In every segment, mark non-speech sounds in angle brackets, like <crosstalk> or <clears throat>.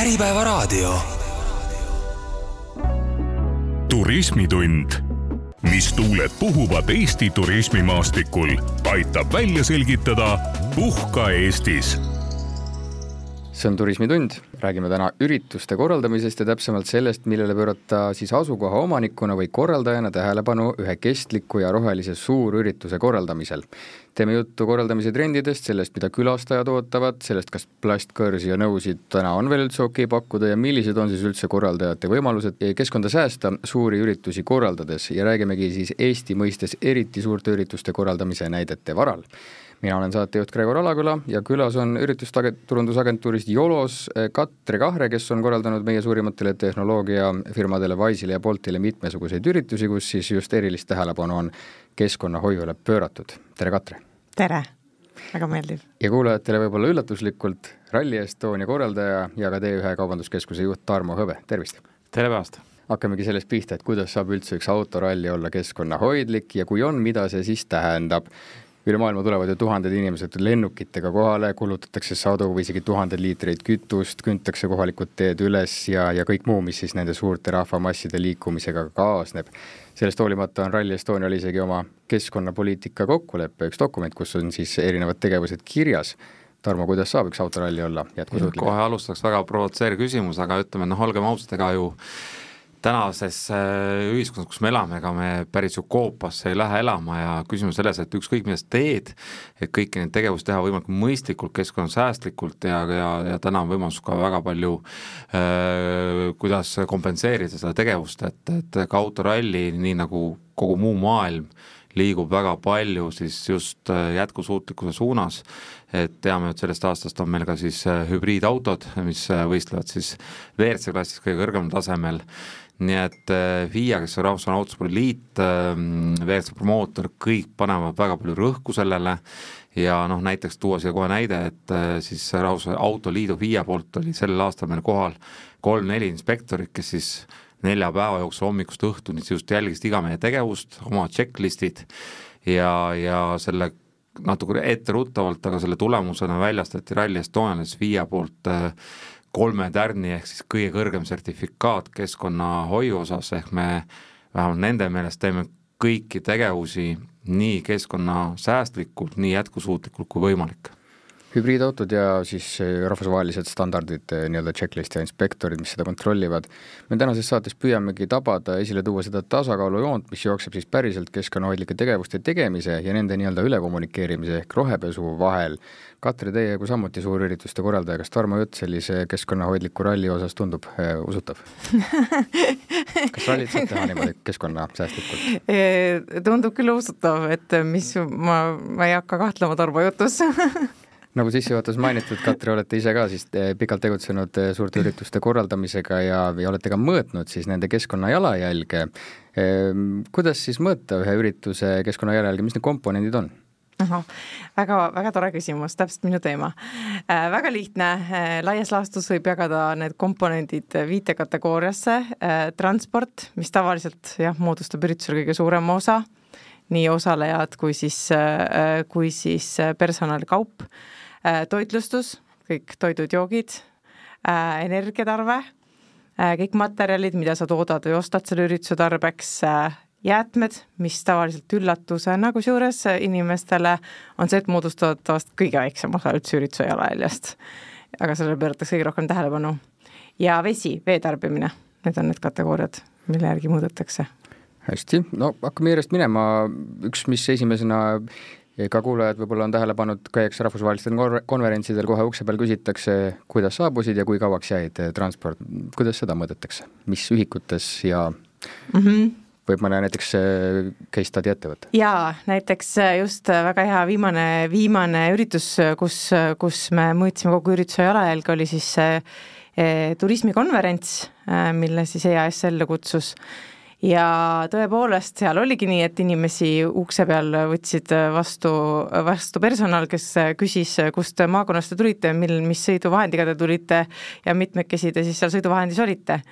Äripäevaraadio. turismitund, mis tuuled puhuvad Eesti turismimaastikul, aitab välja selgitada Puhka Eestis see on Turismitund, räägime täna ürituste korraldamisest ja täpsemalt sellest, millele pöörata siis asukoha omanikuna või korraldajana tähelepanu ühe kestliku ja rohelise suurürituse korraldamisel. teeme juttu korraldamise trendidest, sellest, mida külastajad ootavad, sellest, kas plastkõrsi ja nõusid täna on veel üldse okei okay pakkuda ja millised on siis üldse korraldajate võimalused keskkonda säästa suuri üritusi korraldades. Ja räägimegi siis Eesti mõistes eriti suurte ürituste korraldamise näidete varal mina olen saatejuht Gregor Alaküla ja külas on üritusturundusagentuurist Yolos eh, Katre Kahre, kes on korraldanud meie suurimatele tehnoloogiafirmadele Wise'ile ja Boltile mitmesuguseid üritusi, kus siis just erilist tähelepanu on keskkonnahoiule pööratud. tere, Katre! tere! väga meeldiv. ja kuulajatele võib-olla üllatuslikult Rally Estonia korraldaja ja ka T1 Kaubanduskeskuse juht Tarmo Hõbe, tervist! tere päevast! hakkamegi sellest pihta, et kuidas saab üldse üks autoralli olla keskkonnahoidlik ja kui on, mida see siis tähendab üle maailma tulevad ju tuhanded inimesed lennukitega kohale, kulutatakse sadu või isegi tuhandeid liitreid kütust, küntakse kohalikud teed üles ja, ja kõik muu, mis siis nende suurte rahvamasside liikumisega kaasneb. sellest hoolimata on Rally Estonial isegi oma keskkonnapoliitika kokkulepe, üks dokument, kus on siis erinevad tegevused kirjas Tarmo, kuidas saab üks autoralli olla jätkusuutlik? kohe alustaks väga provotseeriv küsimus, aga ütleme noh, olgem ausad, ega ju tänases äh, ühiskonnas, kus me elame, ega me päris ju koopasse ei lähe elama ja küsimus selles, et ükskõik mida sa teed, et kõiki neid tegevusi teha võimalikult mõistlikult, keskkonnasäästlikult ja, ja, ja täna on võimalus ka väga palju äh, kuidas kompenseerida seda tegevust, et, et ka autoralli, nii nagu kogu muu maailm, liigub väga palju siis just äh, jätkusuutlikkuse suunas, et teame, et sellest aastast on meil ka siis äh, hübriidautod, mis võistlevad siis WRC klassis kõige kõrgemal tasemel nii et FIA, kes on Rahvusvaheline Autospordi Liit, WRC promootor, kõik panevad väga palju rõhku sellele. Ja noh, näiteks tuua siia kohe näide, et äh, siis Rahvusvahelise Autoliidu FIA poolt oli sellel aastal meil kohal kolm-neli inspektorit, kes siis nelja päeva jooksul hommikust õhtuni just jälgisid iga meie tegevust, oma checklist'id ja, ja selle natuke etteruttavalt, aga selle tulemusena väljastati Rally Estoniale siis FIA poolt äh, kolme tärni ehk siis kõige kõrgem sertifikaat keskkonnahoiu osas, ehk me vähemalt nende meelest teeme kõiki tegevusi nii keskkonnasäästlikult, nii jätkusuutlikult kui võimalik hübriidautod ja siis eh, rahvusvahelised standardid, eh, nii-öelda checklist ja inspektorid, mis seda kontrollivad. me tänases saates püüamegi tabada, esile tuua seda tasakaalujoont, mis jookseb siis päriselt keskkonnahoidlike tegevuste tegemise ja nende nii-öelda ülekommunikeerimise ehk rohepesu vahel. Katri, teie kui samuti suurürituste korraldaja, kas Tarmo jutt sellise keskkonnahoidliku ralli osas tundub äh, usutav <laughs> kas rallit saab teha niimoodi keskkonnasäästlikult tundub küll usutav, et mis ma, ma ei hakka kahtlema Tarmo jutus <laughs> nagu sissejuhatuses mainitud, Katri, olete ise ka siis eh, pikalt tegutsenud eh, suurte ürituste korraldamisega ja, ja olete ka mõõtnud siis nende keskkonna jalajälge. Ehm, kuidas siis mõõta ühe ürituse keskkonna jalajälge, mis need komponendid on? ahah, väga, väga tore küsimus, täpselt minu teema äh,. väga lihtne äh,, laias laastus võib jagada need komponendid viite kategooriasse äh,. transport, mis tavaliselt jah, moodustab üritusel kõige suurema osa, nii osalejad kui siis äh,, kui siis personalikaup äh, Äh, toitlustus, kõik toidud-joogid, äh, energiatarve, äh, kõik materjalid, mida sa toodad või ostad selle ürituse tarbeks, jäätmed, mis tavaliselt üllatusena kusjuures inimestele on see, et moodustavad tavaliselt kõige väiksem osa üldse ürituse jalajäljest. aga sellele pööratakse kõige rohkem tähelepanu. ja vesi, vee tarbimine, need on need kategooriad, mille järgi mõõdetakse hästi, no hakkame järjest minema, üks, mis esimesena ka kuulajad võib-olla on tähele pannud, käiakse rahvusvahelistel konverentsidel, kohe ukse peal küsitakse, kuidas saabusid ja kui kauaks jäid eh, transport, kuidas seda mõõdetakse, mis ühikutes ja mm -hmm võib mõne näiteks eh, case study ette võtta? jaa, näiteks eh, just väga hea viimane, viimane üritus, kus, kus me mõõtsime kogu ürituse jalajälge, oli siis see turismikonverents, mille siis EAS ellu kutsus ja tõepoolest, seal oligi nii, et inimesi ukse peal võtsid vastu, vastu personal, kes küsis, kust maakonnast te tulite, mil, mis sõiduvahendiga te tulite ja mitmekesi te siis seal sõiduvahendis olite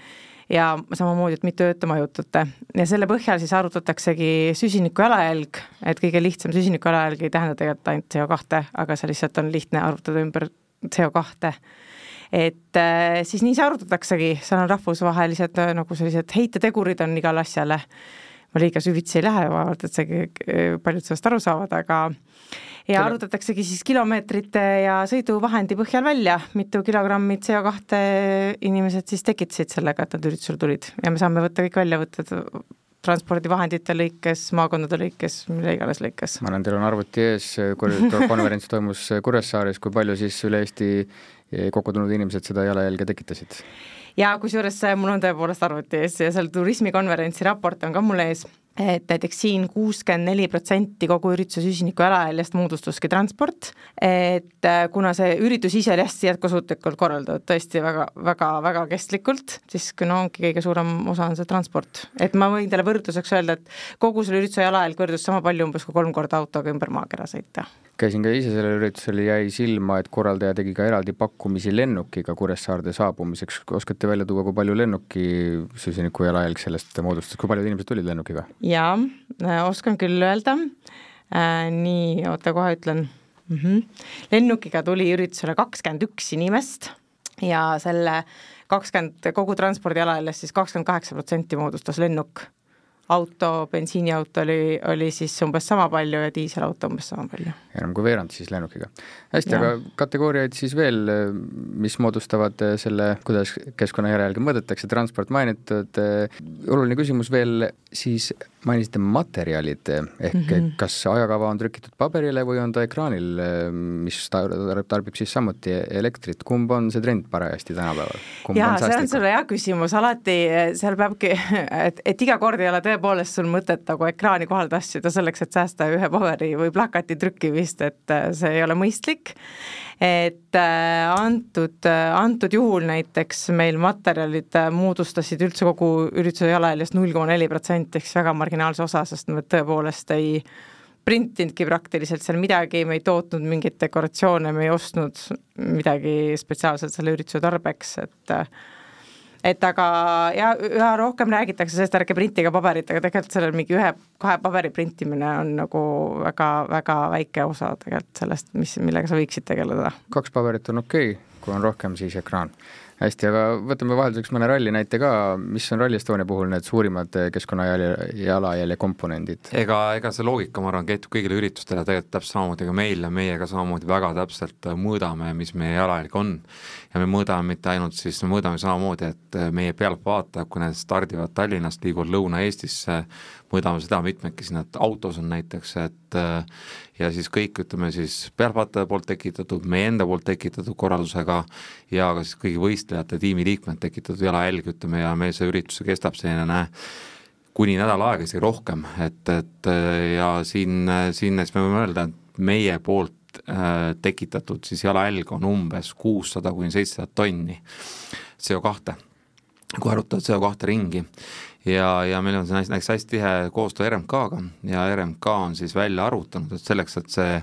ja samamoodi, et mitu ööd te majutate. ja selle põhjal siis arvutataksegi süsiniku jalajälg, et kõige lihtsam süsiniku jalajälg ei tähenda tegelikult ainult CO2, aga see lihtsalt on lihtne arvutada ümber CO2 et äh, siis nii see arutataksegi, seal on rahvusvahelised äh, nagu sellised heitetegurid on igale asjale. ma liiga süvitsi ei lähe, vaevalt et see, paljud sellest aru saavad, aga ja arvutataksegi siis kilomeetrite ja sõiduvahendi põhjal välja, mitu kilogrammi CO2 inimesed siis tekitasid sellega, et nad üritusele tulid ja me saame võtta kõik väljavõtted transpordivahendite lõikes, maakondade lõikes, mille iganes lõikes. ma näen, teil on arvuti ees, <laughs> konverents toimus Kuressaares, kui palju siis üle Eesti kokku tulnud inimesed seda jalajälge tekitasid? ja kusjuures mul on tõepoolest arvuti ees ja seal turismikonverentsi raport on ka mul ees et näiteks siin kuuskümmend neli protsenti kogu ürituse süsiniku jalajäljest moodustuski transport, et äh, kuna see üritus ise oli hästi jätkusuutlikult korraldatud, tõesti väga, väga, väga kestlikult, siis no ongi kõige suurem osa on see transport. et ma võin teile võrdluseks öelda, et kogu selle ürituse jalajälg võrdus sama palju umbes kui kolm korda autoga ümber maakera sõita käisin ka ise sellel üritusel jäi silma, et korraldaja tegi ka eraldi pakkumisi lennukiga Kuressaarde saabumiseks. oskate välja tuua, kui palju lennuki süsiniku jalajälg sellest moodustas, kui paljud inimesed tulid lennukiga? Jaa, äh, oskan küll öelda äh,. nii, oota, kohe ütlen mm. -hmm. lennukiga tuli üritusele kakskümmend üks inimest ja selle kakskümmend, kogu transpordi jalajäljest siis kakskümmend kaheksa protsenti moodustas lennuk auto, bensiiniauto oli, oli siis umbes sama palju ja diiselauto umbes sama palju. enam kui veerand siis lennukiga. hästi, aga kategooriaid siis veel, mis moodustavad selle, kuidas keskkonnajärelgi mõõdetakse, transport mainitud, oluline küsimus veel siis mainisite materjalid ehk mm -hmm. kas ajakava on trükitud paberile või on ta ekraanil, mis tarbib siis samuti elektrit, kumb on see trend parajasti tänapäeval? jaa, see on sul hea küsimus, alati seal peabki, <laughs> et, et iga kord ei ole tõepoolest sul mõtet nagu ekraani kohale tassida selleks, et säästa ühe paberi või plakati trükkimist, et see ei ole mõistlik. Et äh, antud, äh, antud juhul näiteks meil materjalid äh, moodustasid üldse kogu ürituse jalajäljest null koma neli protsenti, ehk siis väga marginaalse osa, sest me tõepoolest ei printinudki praktiliselt seal midagi, me ei tootnud mingeid dekoratsioone, me ei ostnud midagi spetsiaalselt selle ürituse tarbeks, et et aga ja üha rohkem räägitakse sellest, ärge printige paberit, aga tegelikult sellel mingi ühe-kahe paberi printimine on nagu väga-väga väike osa tegelikult sellest, mis, millega sa võiksid tegeleda. kaks paberit on okei okay,, kui on rohkem, siis ekraan hästi, aga võtame vahelduseks mõne ralli näite ka, mis on Rally Estonia puhul need suurimad keskkonnajalajälje komponendid? ega, ega see loogika, ma arvan, kehtib kõigile üritustele tegelikult täpselt samamoodi ka meil ja meie ka samamoodi väga täpselt mõõdame, mis meie jalajälg on. Ja me mõõdame mitte ainult siis, me mõõdame samamoodi, et meie pealtvaatajad, kui need stardivad Tallinnast, liiguvad Lõuna-Eestisse, mõõdame seda mitmedki siin, et autos on näiteks, et äh, ja siis kõik, ütleme siis pealtvaataja poolt tekitatud, meie enda poolt tekitatud korraldusega ja ka siis kõigi võistlejate tiimiliikmed tekitatud jalajälg, ütleme, ja meil see üritus kestab selline kuni nädal aega, isegi rohkem, et, et ja siin, siin siis me võime öelda, et meie poolt äh, tekitatud siis jalajälg on umbes kuussada kuni seitsesada tonni CO kahte, kui arvutada CO2 ringi ja, ja meil on see näiteks hästi tihe koostöö RMK-ga ja RMK on siis välja arvutanud, et selleks, et see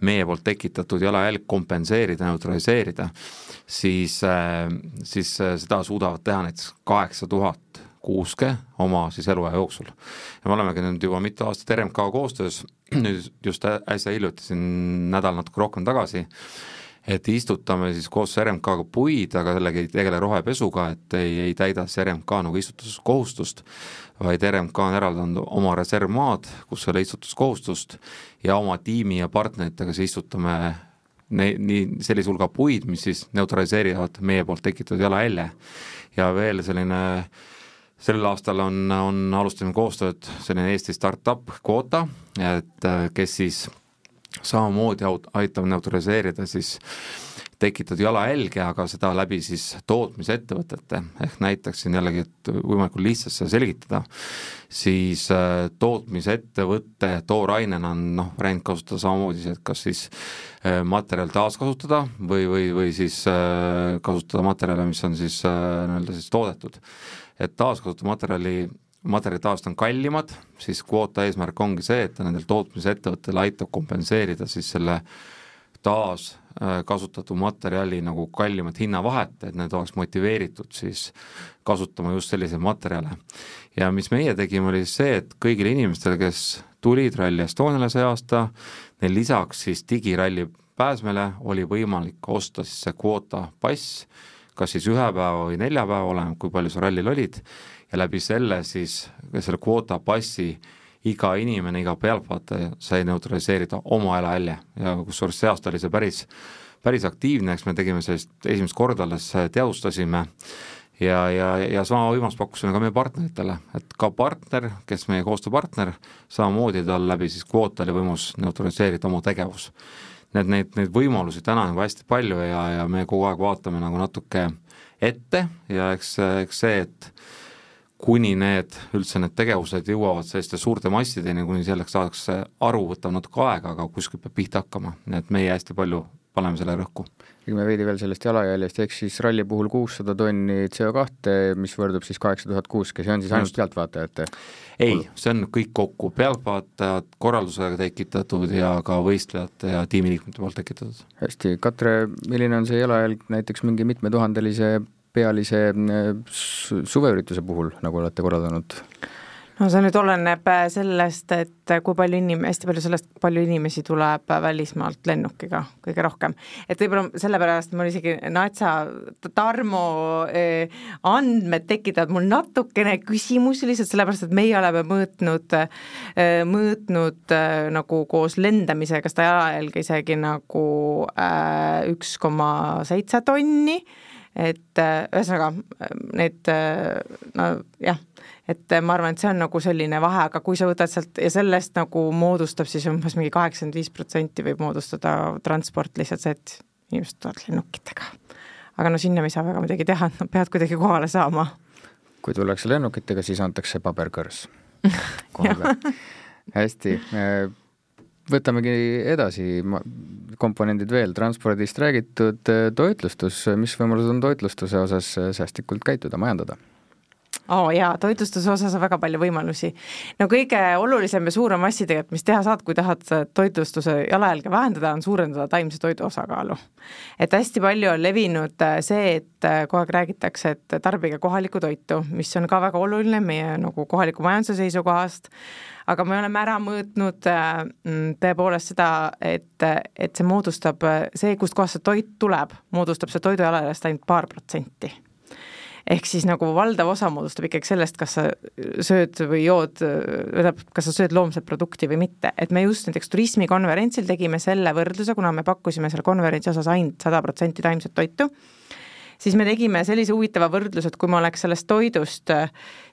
meie poolt tekitatud jalajälg kompenseerida, neutraliseerida, siis, äh, siis äh, seda suudavad teha näiteks kaheksa tuhat kuuske oma siis eluaja jooksul. ja me olemegi nüüd juba mitu aastat RMK koostöös, <clears throat> just äsja hiljuti, siin nädal natuke rohkem tagasi, et istutame siis koos RMK-ga puid, aga sellega ei tegele rohepesuga, et ei, ei täida see RMK nagu istutuskohustust, vaid RMK on eraldanud oma reservmaad, kus ei ole istutuskohustust ja oma tiimi ja partneritega siis istutame ne-, nii sellise hulga puid, mis siis neutraliseerivad meie poolt tekitatud jalajälje. ja veel selline sellel aastal on, on, alustasime koostööd selline Eesti startup Quota, et kes siis samamoodi aitab neutraliseerida siis tekitatud jalajälge, aga seda läbi siis tootmisettevõtete, ehk näitaksin jällegi, et võimalikult lihtsalt seda selgitada, siis äh, tootmisettevõtte toorainena on noh, variant kasutada samamoodi, et kas siis äh, materjal taaskasutada või, või, või siis äh, kasutada materjale, mis on siis nii-öelda siis toodetud. Et taaskasutatud materjali tavaliselt on kallimad, siis kvoota eesmärk ongi see, et ta nendel tootmisettevõttel aitab kompenseerida siis selle taaskasutatud äh, materjali nagu kallimat hinnavahet, et need oleks motiveeritud siis kasutama just selliseid materjale. ja mis meie tegime, oli siis see, et kõigile inimestele, kes tulid Rally Estoniale see aasta, neil lisaks siis digiralli pääsmele oli võimalik osta siis see kvoota pass, kas siis ühe päeva või nelja päeva, oleneb, kui palju sa rallil olid, ja läbi selle siis selle kvoota passi iga inimene, iga pealtvaataja sai neutraliseerida oma jalajälje ja kusjuures see aasta oli see päris, päris aktiivne, eks me tegime sellist esimest korda alles teadvustasime ja, ja, ja sama võimalust pakkusime ka meie partneritele, et ka partner, kes meie koostööpartner, samamoodi tal läbi siis kvoota oli võimalus neutraliseerida oma tegevus. Need, neid, neid võimalusi täna nagu hästi palju ja, ja me kogu aeg vaatame nagu natuke ette ja eks, eks see, et kuni need, üldse need tegevused jõuavad selliste suurte massideni, kuni selleks saadakse aru, võtab natuke aega, aga kuskilt peab pihta hakkama, nii et meie hästi palju paneme selle rõhku. räägime veidi veel sellest jalajäljest, ehk siis ralli puhul kuussada tonni CO2, mis võrdub siis kaheksa tuhat kuusk ja see on siis ainult pealtvaatajate? ei, see on kõik kokku, pealtvaatajad, korraldusega tekitatud ja ka võistlejate ja tiimiliikmete poolt tekitatud. hästi, Katre, milline on see jalajälg näiteks mingi mitmetuhandelise pealise suveürituse puhul, nagu olete korraldanud? no see nüüd oleneb äh, sellest, et äh, kui palju inim-, hästi palju sellest, palju inimesi tuleb äh, välismaalt lennukiga kõige rohkem. et võib-olla sellepärast mul isegi Natsa, Tarmo andmed tekitavad mul natukene küsimusi lihtsalt sellepärast, et meie oleme mõõtnud, mõõtnud nagu koos lendamisega seda jalajälge isegi nagu üks koma seitse tonni et ühesõnaga need no jah, et ma arvan, et see on nagu selline vahe, aga kui sa võtad sealt ja sellest nagu moodustab siis umbes mingi kaheksakümmend viis protsenti võib moodustada transport lihtsalt see, et inimesed tulevad lennukitega. aga no sinna me ei saa väga midagi teha, et nad peavad kuidagi kohale saama. kui tullakse lennukitega, siis antakse paberkõrs <laughs> hästi, äh, võtamegi edasi, komponendid veel, transpordist räägitud, äh, toitlustus, mis võimalused on toitlustuse osas äh, säästlikult käituda, majandada? Oo oh, jaa, toitlustuse osas on väga palju võimalusi. no kõige olulisem ja suurem asi tegelikult, mis teha saad, kui tahad toitlustuse jalajälge vähendada, on suurendada taimse toidu osakaalu. et hästi palju on levinud äh, see, et äh, kogu aeg räägitakse, et tarbige kohalikku toitu, mis on ka väga oluline meie nagu kohaliku majanduse seisukohast, aga me oleme ära mõõtnud äh, mm, tõepoolest seda, et, et see moodustab, see, kustkohast see toit tuleb, moodustab see toidu jalajäljest ainult paar protsenti ehk siis nagu valdav osa moodustab ikkagi sellest, kas sa sööd või jood, tähendab, kas sa sööd loomset produkti või mitte, et me just näiteks turismikonverentsil tegime selle võrdluse, kuna me pakkusime seal konverentsi osas ainult sada protsenti taimset toitu siis me tegime sellise huvitava võrdluse, et kui ma oleks sellest toidust,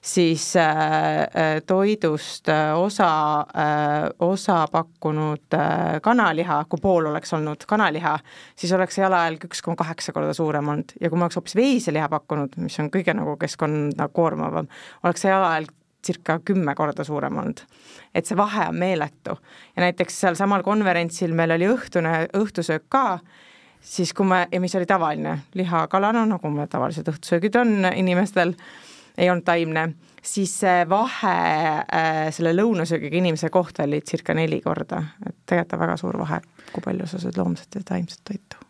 siis äh, äh toidust äh, osa äh,, osa pakkunud äh, kanaliha, kui pool oleks olnud kanaliha, siis oleks jalajälg üks koma kaheksa korda suurem olnud ja kui ma oleks hoopis veiseliha pakkunud, mis on kõige nagu keskkonda koormavam, oleks see jalajälg circa kümme korda suurem olnud. et see vahe on meeletu ja näiteks sealsamal konverentsil meil oli õhtune õhtusöök ka siis kui me, ja mis oli tavaline, lihakalana, nagu me tavalised õhtusöögid on inimestel, ei olnud taimne, siis see vahe äh, selle lõunasöögiga inimese kohta oli circa neli korda, et tegelikult on väga suur vahe, kui palju sa sööd loomset ja taimset toitu.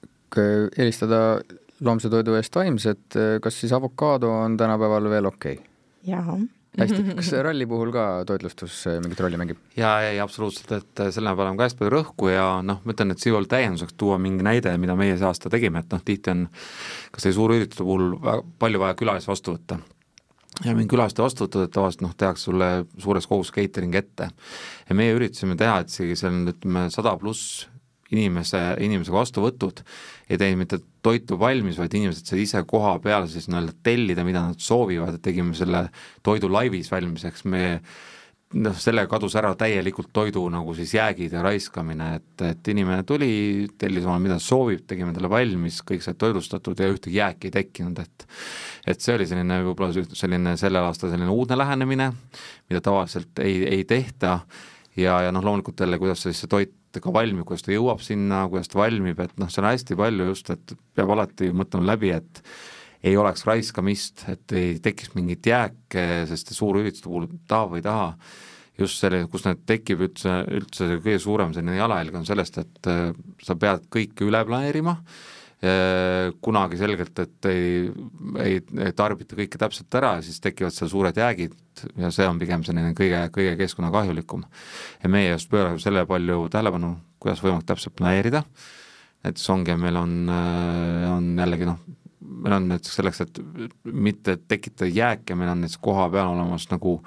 eelistada loomse toidu eest taimset, kas siis avokaado on tänapäeval veel okei okay?? jaa hästi, <laughs> kas ralli puhul ka toitlustus äh, mingit rolli mängib? jaa, ei absoluutselt, et äh, selle peale on ka hästi palju rõhku ja noh, ma ütlen, et siia veel täienduseks tuua mingi näide, mida meie see aasta tegime, et noh, tihti on kas või suurürituste puhul väga palju vaja külalisi vastu võtta ja mingi külaste vastuvõtud, et tavaliselt noh, tehakse sulle suures kogus catering ette. ja meie üritasime teha, et isegi seal on ütleme sada pluss inimese, inimesega vastuvõtud ei teinud mitte toitu valmis, vaid inimesed said ise koha peal siis nii-öelda tellida, mida nad soovivad, et tegime selle toidu laivis valmis, eks me noh, sellega kadus ära täielikult toidu nagu siis jäägid ja raiskamine, et, et inimene tuli, tellis omale, mida soovib, tegime talle valmis, kõik said toidustatud ja ühtegi jääki ei tekkinud, et et see oli selline võib-olla selline sellel aastal selline uudne lähenemine, mida tavaliselt ei, ei tehta ja, ja noh, loomulikult jälle, kuidas siis see toit ka valmib, kuidas ta jõuab sinna, kuidas ta valmib, et noh, seal on hästi palju just, et peab alati mõtlema läbi, et ei oleks raiskamist, et ei tekiks mingit jääke, sest suurürituste puhul tahab või ei taha, just selline, kus need tekib üldse, üldse kõige suurem selline jalajälg on sellest, et äh, sa pead kõike üle planeerima kunagi selgelt, et ei, ei, ei tarbita kõike täpselt ära ja siis tekivad seal suured jäägid ja see on pigem selline kõige, kõige keskkonnakahjulikum. ja meie just pöörame selle palju tähelepanu, kuidas võimalik täpselt planeerida, näiteks ongi, meil on, on jällegi noh, meil on näiteks selleks, et mitte tekitada jääke, meil on näiteks koha peal olemas nagu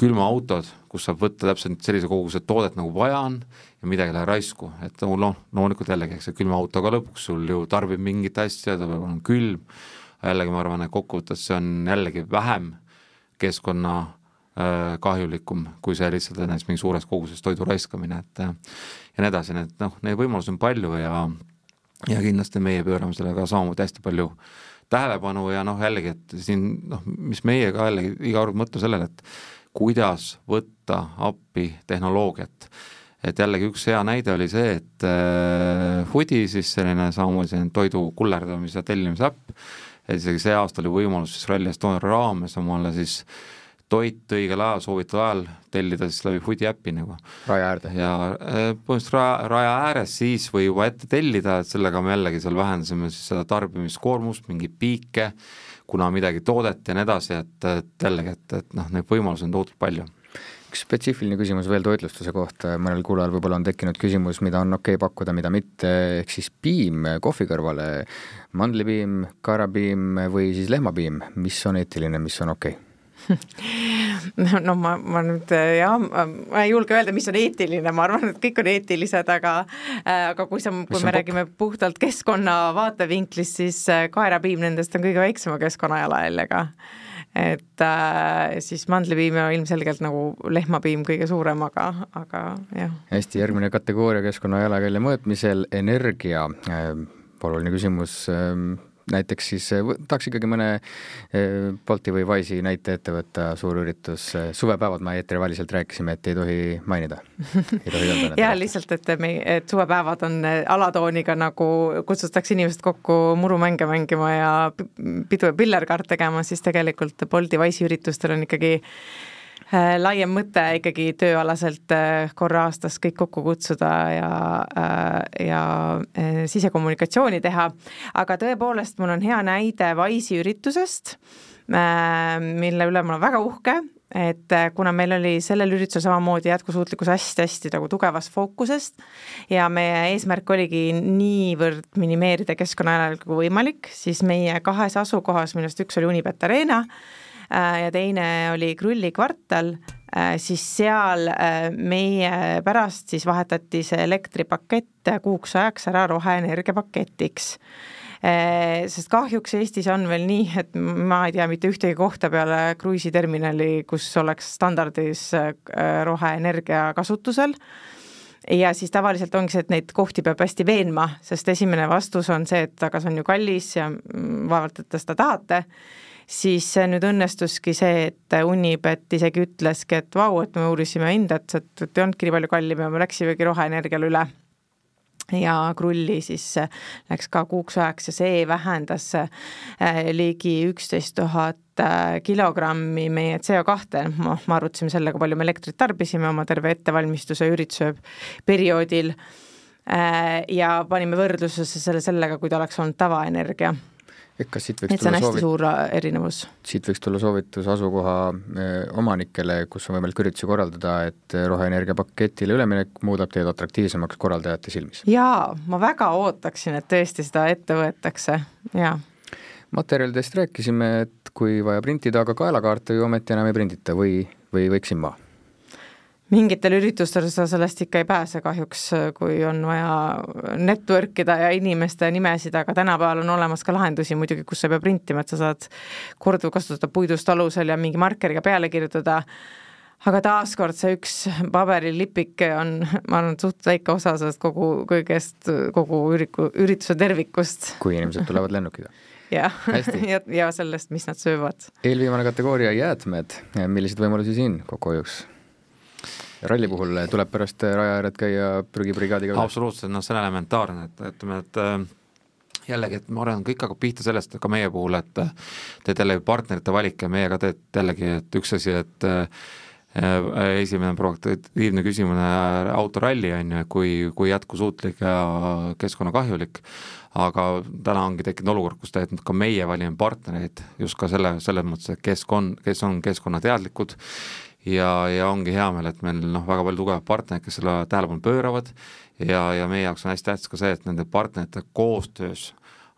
külmaautod, kus saab võtta täpselt sellise koguse toodet, nagu vaja on ja midagi ei lähe raisku, et noh, loomulikult jällegi, eks see külmaauto ka lõpuks sul ju tarbib mingit asja, ta peab olema külm, jällegi ma arvan, et kokkuvõttes see on jällegi vähem keskkonna äh, kahjulikum, kui see lihtsalt näiteks mingi suures koguses toidu raiskamine, et ja nii edasi, nii et noh, neid võimalusi on palju ja ja kindlasti meie pöörame sellega samamoodi hästi palju tähelepanu ja noh, jällegi, et siin noh, mis meie ka jällegi iga kord mõtleme sellele, et kuidas võtta appi tehnoloogiat. et jällegi üks hea näide oli see, et äh, Foodi siis selline samamoodi selline toidu kullerdamise tellimise äpp, et isegi see aasta oli võimalus siis Rally Estonia raames omale siis toit õigel ajal, soovitud ajal tellida siis läbi Foodi äpi nagu. raja äärde? ja äh, põhimõtteliselt raja, raja ääres siis või juba ette tellida, et sellega me jällegi seal vähendasime siis seda tarbimiskoormust, mingeid piike, kuna midagi toodeti ja nii edasi, et, et jällegi, et, et noh, neid võimalusi on tohutult palju üks spetsiifiline küsimus veel toitlustuse kohta, mõnel kuulajal võib-olla on tekkinud küsimus, mida on okei okay pakkuda, mida mitte, ehk siis piim kohvi kõrvale, mandlipiim, kaerapiim või siis lehmapiim, mis on eetiline, mis on okei okay?? <laughs> no ma, ma nüüd jah, ma ei julge öelda, mis on eetiline, ma arvan, et kõik on eetilised, aga äh, aga kui sa, kui me räägime puhtalt keskkonna vaatevinklist, siis äh, kaerapiim nendest on kõige väiksema keskkonnajalajäljega et äh, siis mandlipiim ja ilmselgelt nagu lehmapiim kõige suurem, aga, aga jah. hästi, järgmine kategooria keskkonnajalajälje mõõtmisel, energia äh,. oluline küsimus äh, näiteks siis eh, tahaks ikkagi mõne eh, Bolti või Wise'i näite ette võtta, suur üritus, eh, suvepäevad me eetriväliselt rääkisime, et ei tohi mainida. <laughs> ja lihtsalt, et me, et suvepäevad on alatooniga nagu kutsutakse inimesed kokku murumänge mängima ja pidu ja pillerkaart tegema, siis tegelikult Bolti Wise'i üritustel on ikkagi laiem mõte ikkagi tööalaselt äh, korra aastas kõik kokku kutsuda ja, äh, ja sisekommunikatsiooni teha, aga tõepoolest, mul on hea näide Wise'i üritusest, mille üle ma olen väga uhke, et kuna meil oli sellel üritusel samamoodi jätkusuutlikkus hästi-hästi nagu tugevas fookusest ja meie eesmärk oligi niivõrd minimeerida keskkonnajalajälge kui võimalik, siis meie kahes asukohas, millest üks oli Unibet Arena, Äh, ja teine oli Krulli kvartal, äh, siis seal äh, meie pärast siis vahetati see elektripakett kuuks ajaks ära roheenergia paketiks sest kahjuks Eestis on veel nii, et ma ei tea mitte ühtegi kohta peale kruiisiterminali, kus oleks standardis roheenergia kasutusel. Ja siis tavaliselt ongi see, et neid kohti peab hästi veenma, sest esimene vastus on see, et aga see on ju kallis ja mm, vaevalt, et te seda tahate siis nüüd õnnestuski see, et Unibet isegi ütleski, et vau, et me uurisime hindet, et, ei olnudki nii palju kallim ja me läksimegi roheenergiale üle. Ja krulli siis läks ka kuuks ajaks ja see vähendas äh, ligi üksteist tuhat äh, kilogrammi meie CO2, noh, me arvutasime selle, kui palju me elektrit tarbisime oma terve ettevalmistuse ürituse perioodil. Äh, ja panime võrdlusesse selle sellega, kui ta oleks olnud tavaenergia et kas siit võiks et see on hästi soovit... suur äh, erinevus? siit võiks tulla soovitus asukoha äh, omanikele, kus on võimalik üritusi korraldada, et äh, roheenergia paketile üleminek muudab teid atraktiivsemaks korraldajate silmis? jaa, ma väga ootaksin, et tõesti seda ette võetakse, jaa. materjalidest rääkisime, et kui vaja printida, aga kaelakaarte ju ometi enam ei prindita või, või võiksin ma? Mingitel üritustel sa sellest ikka ei pääse kahjuks, kui on vaja network ida ja inimeste nimesid, aga tänapäeval on olemas ka lahendusi muidugi, kus sa ei pea printima, et sa saad korduvkasutada puidust alusel ja mingi markeriga peale kirjutada, aga taaskord see üks paberilipik on, ma arvan, suht väike osa sellest kogu, kõigest, kogu üriku, ürituse tervikust. kui inimesed tulevad lennukiga <laughs> jah, ja, ja sellest, mis nad söövad. eelviimane kategooria, jäätmed, milliseid võimalusi siin kokkuhoiuks? Ralli puhul tuleb pärast raja ääret käia prügibrigaadiga? absoluutselt, noh, see on elementaarne, et ütleme, et äh, jällegi, et ma arvan, kõik hakkab pihta sellest, ka meie puhul, et äh, teed jällegi partnerite valik ja meie ka teed jällegi, et üks asi, et äh, esimene provokatiivne küsimune, autoralli on ju, kui, kui jätkusuutlik ja keskkonnakahjulik, aga täna ongi tekkinud olukord, kus tegelikult ka meie valime partnereid just ka selle, selles mõttes, et kes on, kes on keskkonnateadlikud ja, ja ongi hea meel, et meil noh, väga palju tugevaid partnereid, kes selle tähelepanu pööravad. Ja, ja meie jaoks on hästi tähtis ka see, et nende partnerite koostöös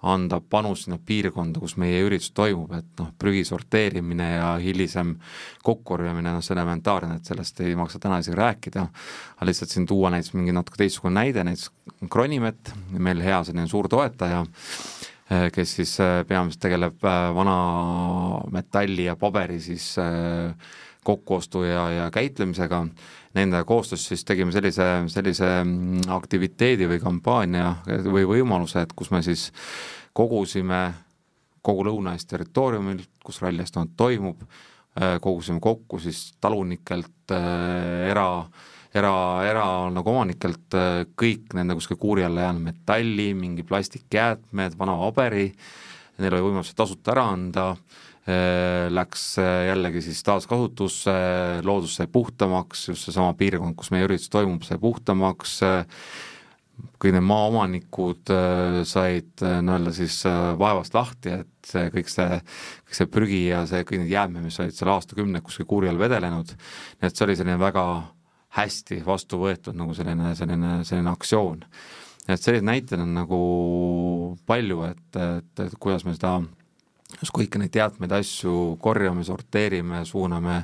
anda panus sinna piirkonda, kus meie üritus toimub, et noh, prügi sorteerimine ja hilisem kokkukorjamine, noh, see on elementaarne, et sellest ei maksa täna isegi rääkida, aga lihtsalt siin tuua näiteks mingi natuke teistsugune näide, näiteks Kronimet, meil hea selline suur toetaja, eh, kes siis eh, peamiselt tegeleb eh, vana metalli ja paberi siis kokkuostu ja, ja käitlemisega, nende koostöös siis tegime sellise, sellise mm, aktiviteedi või kampaania või võimaluse, et kus me siis kogusime kogu Lõuna-Eesti territooriumil, kus Rally Estonia toimub, äh, kogusime kokku siis talunikelt äh,, era, era, era nagu omanikelt äh, kõik nende kuskil kuuri alla jäänud metalli, mingi plastikjäätmed, vana paberi, neil oli võimalus see tasuta ära anda. äh,, läks äh, jällegi siis taaskasutusse, loodus sai puhtamaks, just seesama piirkond, kus meie üritus toimub, sai puhtamaks, äh, kõik need maaomanikud said nii-öelda siis vaevast lahti, et see kõik see, kõik see prügi ja see, kõik need jäätmed, mis olid seal aastakümneid kuskil kuuri all vedelenud, nii et see oli selline väga hästi vastu võetud nagu selline, selline, selline aktsioon. et selliseid näiteid on nagu palju, et, et, et kuidas me seda just kõiki neid jäätmeid, asju korjame, sorteerime, suuname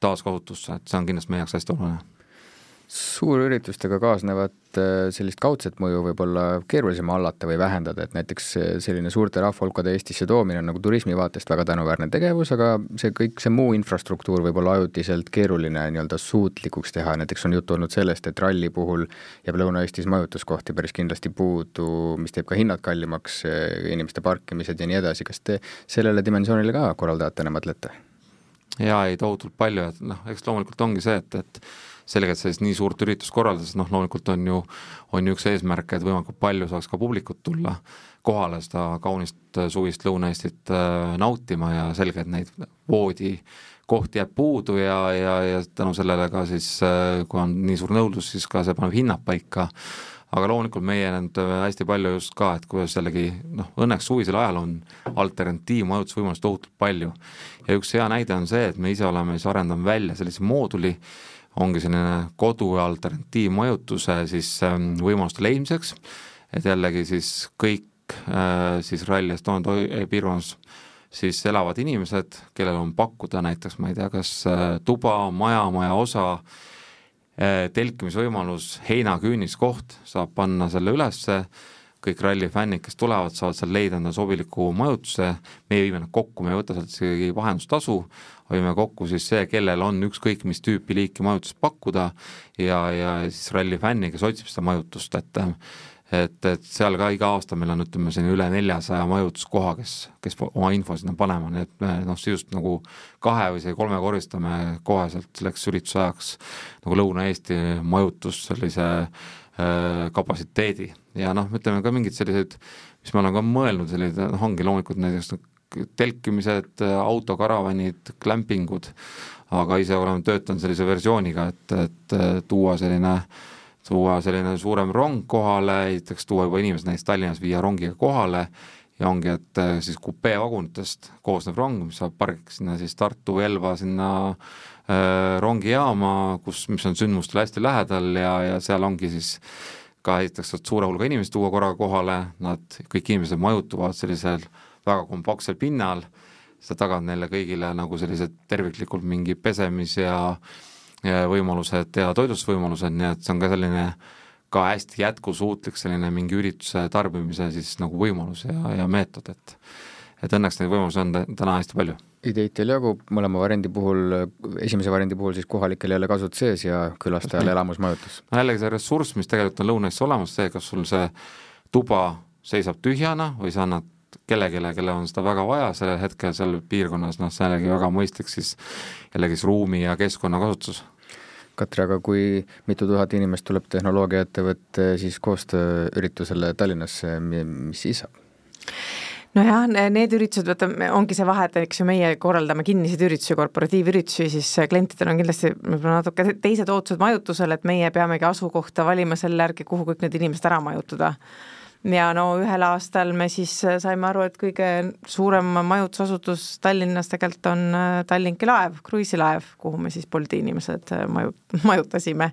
taaskasutusse, et see on kindlasti meie jaoks hästi oluline suurüritustega kaasnevat äh, sellist kaudset mõju võib-olla keerulisem hallata või vähendada, et näiteks selline suurte rahvahulkade Eestisse toomine on nagu turismi vaatest väga tänuväärne tegevus, aga see kõik, see muu infrastruktuur võib olla ajutiselt keeruline nii-öelda suutlikuks teha, näiteks on juttu olnud sellest, et ralli puhul jääb Lõuna-Eestis majutuskohti päris kindlasti puudu, mis teeb ka hinnad kallimaks, inimeste parkimised ja nii edasi, kas te sellele dimensioonile ka korraldajatena mõtlete? Jaa, ei tohutult palju, et noh, eks loomulikult ongi see, et, et sellega, et sellist nii suurt üritust korraldades, noh loomulikult on ju, on ju üks eesmärk, et võimalikult palju saaks ka publikut tulla kohale seda kaunist suvist Lõuna-Eestit äh, nautima ja selge, et neid voodikohti jääb puudu ja, ja, ja tänu sellele ka siis, äh, kui on nii suur nõudlus, siis ka see paneb hinnad paika, aga loomulikult meie nüüd hästi palju just ka, et kuidas jällegi noh, õnneks suvisel ajal on alternatiivmajutusvõimalusi tohutult palju. ja üks hea näide on see, et me ise oleme siis arendanud välja sellise mooduli, ongi selline kodu alternatiivmajutuse siis ähm, võimaluste leidmiseks, et jällegi siis kõik äh, siis Rally Estonia piirkonnas siis elavad inimesed, kellel on pakkuda näiteks, ma ei tea, kas äh, tuba, maja, majaosa, äh, telkimisvõimalus, heinaküüniskoht, saab panna selle ülesse, kõik ralli fännid, kes tulevad, saavad seal leida endale sobiliku majutuse, meie viime nad kokku, me ei võta sealt isegi vahendustasu, hoiame kokku siis see, kellel on ükskõik mis tüüpi liiki majutust pakkuda ja, ja siis ralli fänni, kes otsib seda majutust, et et, et seal ka iga aasta meil on, ütleme, selline üle neljasaja majutuskoha, kes, kes oma info sinna panema, nii et me noh, sisust nagu kahe või isegi kolmekordistame koheselt selleks ürituse ajaks nagu Lõuna-Eesti majutus sellise äh, kapatsiteedi ja noh, ütleme ka mingid sellised, mis me oleme ka mõelnud, sellised noh, ongi loomulikult näiteks telkimised, autokaravanid, klämpingud, aga ise oleme töötanud sellise versiooniga, et, et tuua selline, tuua selline suurem rong kohale, esiteks tuua juba inimesed näiteks Tallinnas viia rongiga kohale ja ongi, et siis kupeevagunitest koosnev rong, mis saab pargiks sinna siis Tartu, Elva sinna äh, rongijaama, kus, mis on sündmustele hästi lähedal ja, ja seal ongi siis ka esiteks saad suure hulga inimesi tuua korraga kohale, nad, kõik inimesed majutuvad sellisel väga kompaktsel pinnal, sa tagad neile kõigile nagu sellised terviklikult mingi pesemis- ja ja võimalused ja toitlustusvõimalused, nii et see on ka selline ka hästi jätkusuutlik selline mingi ürituse tarbimise siis nagu võimalus ja, ja meetod, et et õnneks neid võimalusi on täna hästi palju ideid teil jagub, mõlema variandi puhul, esimese variandi puhul siis kohalikel jälle kasud sees ja külastajale elamusmajutus? <laughs> no jällegi see ressurss, mis tegelikult on Lõuna-Eestis olemas, see, kas sul see tuba seisab tühjana või sa annad kellelegi, kellel on seda väga vaja sellel hetkel seal piirkonnas, noh, see on jällegi väga mõistlik siis jällegi siis ruumi ja keskkonna kasutus Katri, aga kui mitu tuhat inimest tuleb tehnoloogiaettevõtte siis koostööüritusele Tallinnasse, mis siis saab? nojah, need üritused, vaata, ongi see vahe, et eks ju meie korraldame kinniseid üritusi, korporatiivüritusi, siis klientidel on kindlasti võib-olla natuke teised ootused majutusele, et meie peamegi asukohta valima selle järgi, kuhu kõik need inimesed ära majutada ja no ühel aastal me siis saime aru, et kõige suurem majutusasutus Tallinnas tegelikult on äh, Tallinki laev, kruiisilaev, kuhu me siis Bolti inimesed äh, maju, <laughs> majutasime.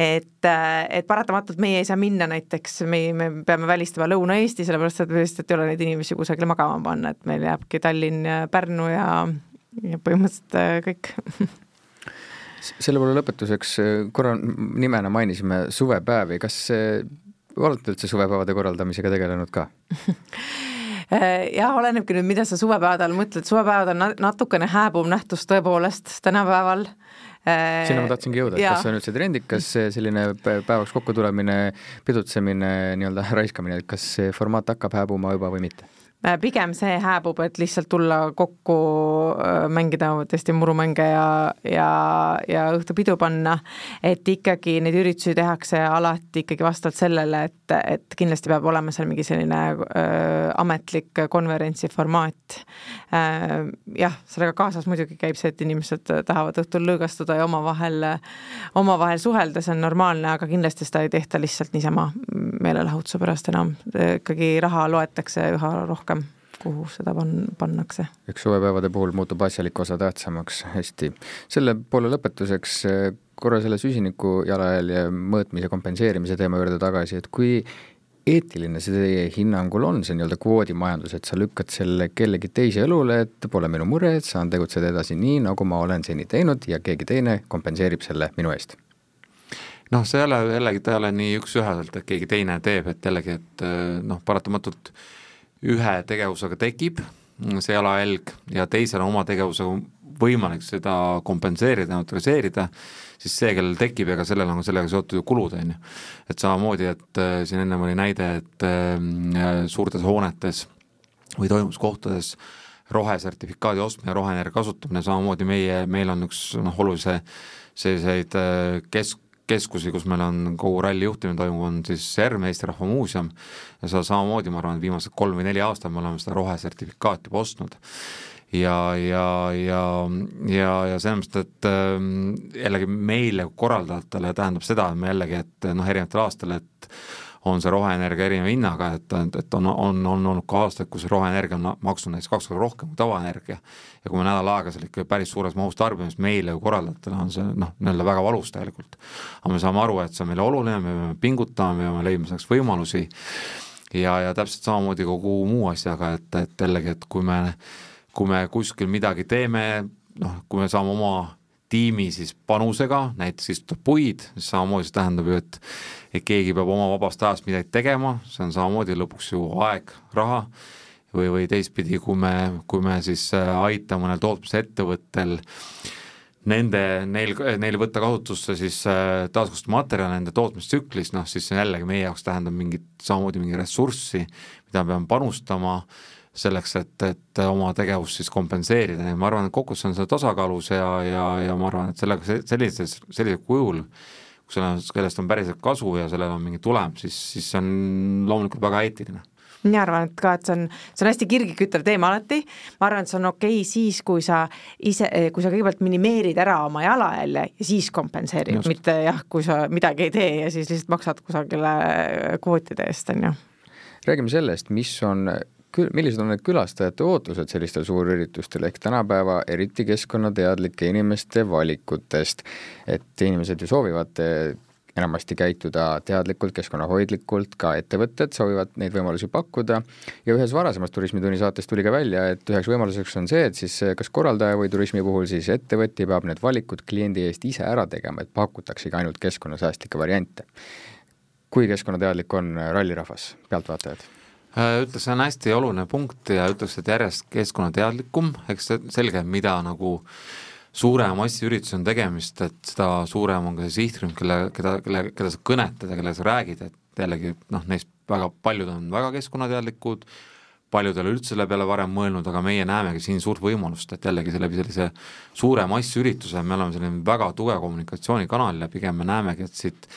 Et, et paratamatult meie ei saa minna näiteks, me, me peame välistama Lõuna-Eesti, sellepärast et lihtsalt ei ole neid inimesi kusagile magama panna, et meil jääbki Tallinn Pärnu ja, ja põhimõtteliselt kõik. Selle poole lõpetuseks korra nimena mainisime suvepäevi, kas olete üldse suvepäevade korraldamisega tegelenud ka? <laughs> Jah, olenebki nüüd, mida sa suvepäevade all mõtled, suvepäevad on natukene hääbuv nähtus tõepoolest tänapäeval. Sinna ma tahtsingi jõuda, et kas see on üldse trendikas, selline päevaks kokkutulemine, pidutsemine, nii-öelda raiskamine, et kas see formaat hakkab hääbuma juba või mitte? Äh, pigem see hääbub, et lihtsalt tulla kokku, äh, mängida tõesti murumänge ja, ja, ja õhtupidu panna. et ikkagi neid üritusi tehakse alati ikkagi vastavalt sellele, et, et kindlasti peab olema seal mingi selline äh, ametlik konverentsi formaat äh,. jah, sellega kaasas muidugi käib see, et inimesed tahavad õhtul lõõgastuda ja omavahel, omavahel suhelda, see on normaalne, aga kindlasti seda ei tehta lihtsalt niisama meelelahutuse pärast enam, ikkagi raha loetakse üha rohkem, kuhu seda pan-, pannakse. eks suvepäevade puhul muutub asjalik osa tähtsamaks, hästi. selle poole lõpetuseks eh, korra selle süsiniku jalajälje mõõtmise kompenseerimise teema juurde tagasi, et kui eetiline see teie hinnangul on, see nii-öelda kvoodimajandus, et sa lükkad selle kellegi teise õlule, et pole minu mure, et saan tegutseda edasi nii, nagu ma olen seni teinud ja keegi teine kompenseerib selle minu eest? noh, see ei ole jällegi, ta ei ole nii üks-üheselt, et keegi teine teeb, et jällegi, et eh, noh, paratamatult äh, ühe tegevusega tekib see jalajälg ja teisel oma tegevusega võimalik seda kompenseerida, neutraliseerida, siis see, kellel tekib, ega sellel on sellega seotud ju kulud, on ju. et samamoodi, et äh, siin ennem oli näide, et äh, suurtes hoonetes või toimuskohtades rohesertifikaadi ostmine, roheenergia kasutamine, samamoodi meie, meil on üks noh, olulise selliseid äh, kesk, keskusi, kus meil on kogu ralli juhtimine toimub, on siis ERM, Eesti Rahva Muuseum, ja seda samamoodi, ma arvan, et viimased kolm või neli aastat me oleme seda rohesertifikaati juba ostnud. ja, ja, ja, ja, ja selles mõttes, et äh, jällegi meile korraldajatele tähendab seda, et me jällegi, et noh, erinevatel aastatel, et on see roheenergia erineva hinnaga, et, et on, on, on olnud ka aastaid, kus roheenergia on maksnud näiteks kaks korda rohkem kui tavaenergia. ja kui me nädal aega seal ikka päris suures mahus tarbime, siis meile ju korraldajatele on see noh, nii-öelda väga valus tegelikult. aga me saame aru, et see on meile oluline, me peame pingutama, me peame leidma selleks võimalusi ja, ja täpselt samamoodi kogu muu asjaga, et, et jällegi, et kui me, kui me kuskil midagi teeme, noh, kui me saame oma tiimi siis panusega, näiteks istutab puid, siis samamoodi see tähendab ju, et et keegi peab oma vabast ajast midagi tegema, see on samamoodi lõpuks ju aeg, raha, või, või teistpidi, kui me, kui me siis äh, aitame mõnel tootmisettevõttel nende, neil, neil võtta kasutusse siis äh, taaskasutusmaterjal nende tootmistsüklis, noh siis see jällegi meie jaoks tähendab mingit, samamoodi mingi ressurssi, mida me peame panustama selleks, et, et oma tegevust siis kompenseerida. Ja ma arvan, et kokkuvõttes on see tasakaalus ja, ja, ja ma arvan, et sellega sellises, sellisel kujul, kui sellest, sellest on päriselt kasu ja sellel on mingi tulem, siis, siis see on loomulikult väga eetiline. Mina arvan, et ka, et see on, see on hästi kirgiküttev teema alati, ma arvan, et see on okei okay siis, kui sa ise, kui sa kõigepealt minimeerid ära oma jalajälje ja siis kompenseerid, mitte jah, kui sa midagi ei tee ja siis lihtsalt maksad kusagile kvootide eest, on ju. räägime sellest, mis on küll, millised on need külastajate ootused sellistel suurüritustel ehk tänapäeva eriti keskkonnateadlike inimeste valikutest, et inimesed ju soovivad eh, enamasti käituda teadlikult, keskkonnahoidlikult, ka ettevõtted soovivad neid võimalusi pakkuda ja ühes varasemas Turismitunni saates tuli ka välja, et üheks võimaluseks on see, et siis eh, kas korraldaja või turismi puhul siis ettevõtja peab need valikud kliendi eest ise ära tegema, et pakutaksegi ainult keskkonnasäästlikke variante. kui keskkonnateadlik on rallirahvas, pealtvaatajad? Äh, ütleks, see on hästi oluline punkt ja ütleks, et järjest keskkonnateadlikum, eks selge, mida nagu suurema massiürituse on tegemist, et seda suurem on ka see sihtrühm, kelle, keda, kelle, keda sa kõnetad ja kellega sa räägid, et jällegi noh, neist väga paljud on väga keskkonnateadlikud, paljud ei ole üldse selle peale varem mõelnud, aga meie näemegi siin suurt võimalust, et jällegi läbi sellise suure massiürituse me oleme selline väga tugev kommunikatsioonikanal ja pigem me näemegi, et siit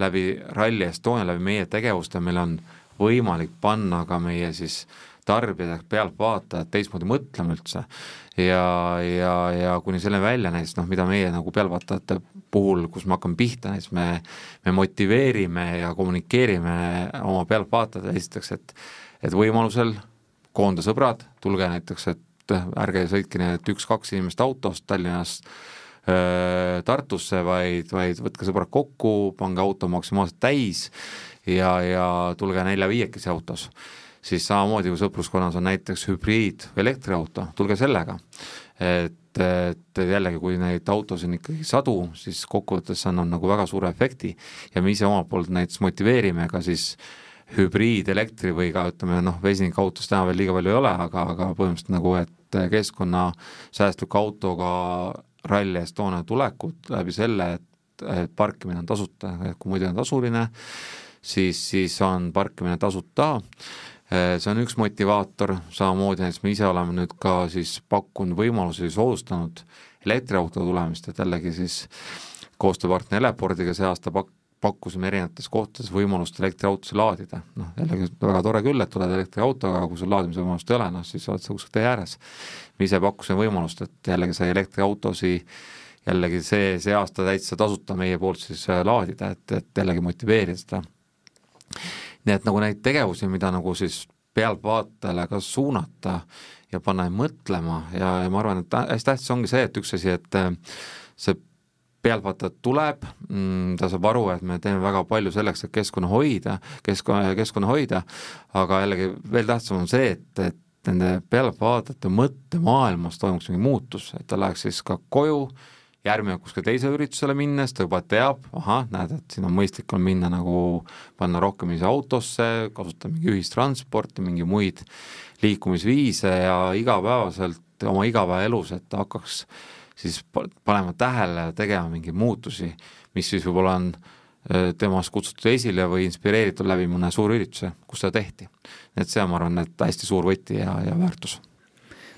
läbi Rally Estonia, läbi meie tegevuste meil on võimalik panna ka meie siis tarbijad ehk pealtvaatajad teistmoodi mõtlema üldse. ja, ja, ja kuni selle välja näiteks noh, mida meie nagu pealtvaatajate puhul, kus me hakkame pihta, näiteks me, me motiveerime ja kommunikeerime oma pealtvaatajatele esiteks, et et võimalusel koonda sõbrad, tulge näiteks, et ärge sõitke nii, et üks-kaks inimest autost Tallinnast Tartusse, vaid, vaid võtke sõbrad kokku, pange auto maksimaalselt täis ja, ja tulge nelja-viiekesi autos siis samamoodi kui sõpruskonnas on näiteks hübriid või elektriauto, tulge sellega. et, et jällegi, kui neid autosid on ikkagi sadu, siis kokkuvõttes see annab nagu väga suure efekti ja me ise omalt poolt näiteks motiveerime ka siis hübriidelektri või ka ütleme noh, vesinikautost täna veel liiga palju ei ole, aga, aga põhimõtteliselt nagu, et keskkonnasäästliku autoga Rally Estonia tulekut läbi selle, et, parkimine on tasuta, kui muidu on tasuline, siis, siis on parkimine tasuta. Äh, see on üks motivaator, samamoodi näiteks me ise oleme nüüd ka siis pakkunud võimalusi, soodustanud elektriauto tulemist, et jällegi siis koostööpartner Elepordiga see aasta pak-, pakkusime erinevates kohtades võimalust elektriautosid laadida, noh jällegi väga tore küll, et tuled elektriautoga, aga kui sul laadimise võimalust ei ole, noh siis oled sa kuskil tee ääres. me ise pakkusime võimalust, et jällegi sai elektriautosi jällegi see, see aasta täitsa tasuta meie poolt siis äh, laadida, et, et jällegi motiveerida seda nii et nagu neid tegevusi, mida nagu siis pealtvaatajale ka suunata ja panna mõtlema ja, ja ma arvan, et hästi tähtis ongi see, et üks asi, et äh, see pealtvaataja tuleb, mm, ta saab aru, et me teeme väga palju selleks, et keskkonna hoida, keskkonna, keskkonna hoida, aga jällegi veel tähtsam on see, et, et nende pealtvaatajate mõttemaailmas toimuks mingi muutus, et ta läheks siis ka koju, järgmine kuskile teisele üritusele minnes ta juba teab, ahah, näed, et siin on mõistlik on minna nagu, panna rohkem ise autosse, kasutada mingi ühistransporti, mingi muid liikumisviise ja igapäevaselt oma igapäevaelus, et ta hakkaks siis panema tähele ja tegema mingeid muutusi, mis siis võib-olla on temast kutsutud esile või inspireeritud läbi mõne suurürituse, kus seda tehti. et see on, ma arvan, et hästi suur võti ja, ja väärtus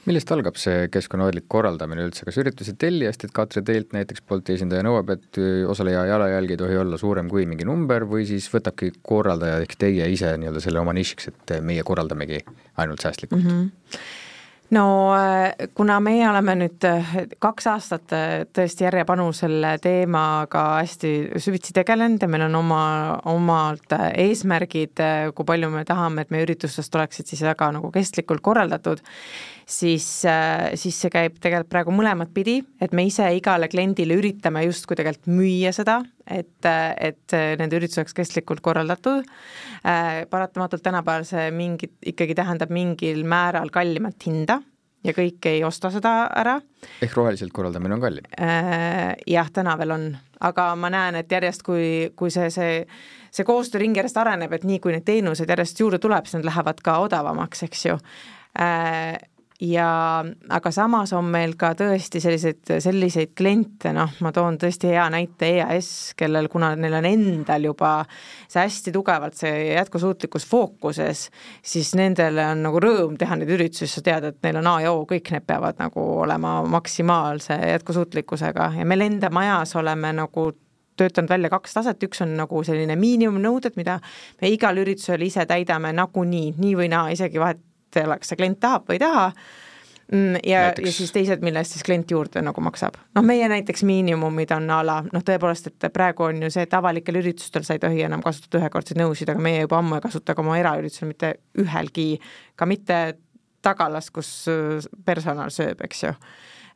millest algab see keskkonnahoidlik korraldamine üldse, kas ürituse tellijast, et Katre teilt näiteks Bolti esindaja nõuab, et osaleja jalajälg ei tohi olla suurem kui mingi number või siis võtabki korraldaja ehk teie ise nii-öelda selle oma nišiks, et meie korraldamegi ainult säästlikult mm? -hmm no äh, kuna meie oleme nüüd äh, kaks aastat äh, tõesti järjepanu selle teemaga hästi süvitsi tegelenud ja meil on oma, omalt eesmärgid, kui palju me tahame, et meie üritustest oleksid siis väga nagu kestlikult korraldatud, siis, siis see käib tegelikult praegu mõlemat pidi, et me ise igale kliendile üritame justkui tegelikult müüa seda, et, et nende üritus oleks kestlikult korraldatud. paratamatult tänapäeval see mingi, ikkagi tähendab mingil määral kallimat hinda ja kõik ei osta seda ära. ehk roheliselt korraldamine on kallim? Jah, täna veel on, aga ma näen, et järjest, kui, kui see, see see koostööring järjest areneb, et nii kui neid teenuseid järjest juurde tuleb, siis nad lähevad ka odavamaks, eks ju ja aga samas on meil ka tõesti selliseid, selliseid kliente, noh, ma toon tõesti hea näite EAS, kellel, kuna neil on endal juba see hästi tugevalt see jätkusuutlikkus fookuses, siis nendele on nagu rõõm teha neid üritusi, sa tead, et neil on A ja O, kõik need peavad nagu olema maksimaalse jätkusuutlikkusega. Ja meil enda majas oleme nagu töötanud välja kaks taset, üks on nagu selline miinimumnõuded, mida me igal üritusel ise täidame nagunii, nii või naa, isegi vahet kas see klient tahab või ei taha. Mm, ja, ja siis teised, mille eest siis klient juurde nagu maksab. noh, meie näiteks miinimumid on a la noh, tõepoolest, et praegu on ju see, et avalikel üritustel sa ei tohi enam kasutada ühekordseid nõusid, aga meie juba ammu ei kasuta ka oma eraüritusel mitte ühelgi, ka mitte tagalas, kus äh, personal sööb, eks ju.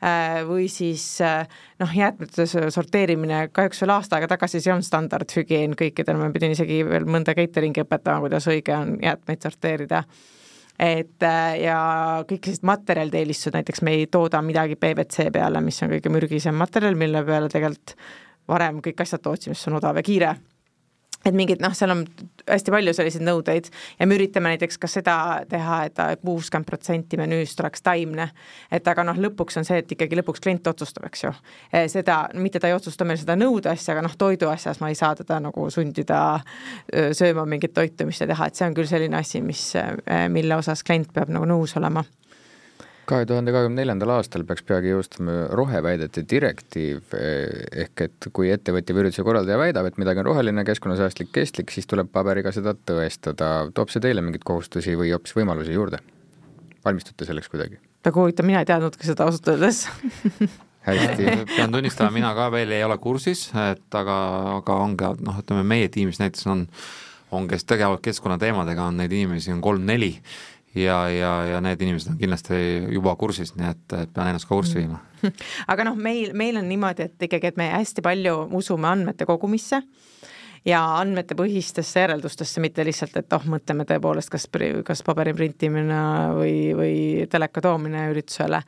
Äh, või siis äh, noh, jäätmete sorteerimine kahjuks veel aasta aega tagasi, see on standardhügieen kõikidel, ma pidin isegi veel mõnda catering'i õpetama, kuidas õige on jäätmeid sorteerida et äh, ja kõik sellised materjalide eelistused, näiteks me ei tooda midagi PVC peale, mis on kõige mürgisem materjal, mille peale tegelikult varem kõik asjad sest see on odav ja kiire et mingid noh, seal on hästi palju selliseid nõudeid ja me üritame näiteks ka seda teha, et kuuskümmend protsenti menüüst oleks taimne. et aga noh, lõpuks on see, et ikkagi lõpuks klient otsustab, eks ju. E, seda, mitte ta ei otsusta meil seda nõude asja, aga noh, toidu asjas ma ei saa teda nagu sundida sööma mingit toitu, mis ta teha, et see on küll selline asi, mis, mille osas klient peab nagu nõus olema kahe tuhande kahekümne neljandal aastal peaks peagi jõustuma roheväidete direktiiv, ehk et kui ettevõtja või ürituse korraldaja väidab, et midagi on roheline, keskkonnasäästlik, kestlik, siis tuleb paberiga seda tõestada. toob see teile mingeid kohustusi või hoopis võimalusi juurde? valmistute selleks kuidagi? väga huvitav, mina ei teadnudki seda ausalt öeldes <laughs> hästi pean tunnistama, mina ka veel ei ole kursis, et aga, aga on ka noh, ütleme meie tiimis näiteks on, on, kes tegelevad keskkonnateemadega, on neid inimesi on kolm-neli ja, ja, ja need inimesed on kindlasti juba kursis, nii et, et pean ennast ka kurssi viima. <laughs> aga noh, meil, meil on niimoodi, et ikkagi, et me hästi palju usume andmete kogumisse ja andmetepõhistesse järeldustesse, mitte lihtsalt, et oh, mõtleme tõepoolest, kas, kas paberi printimine või, või teleka toomine üritusele.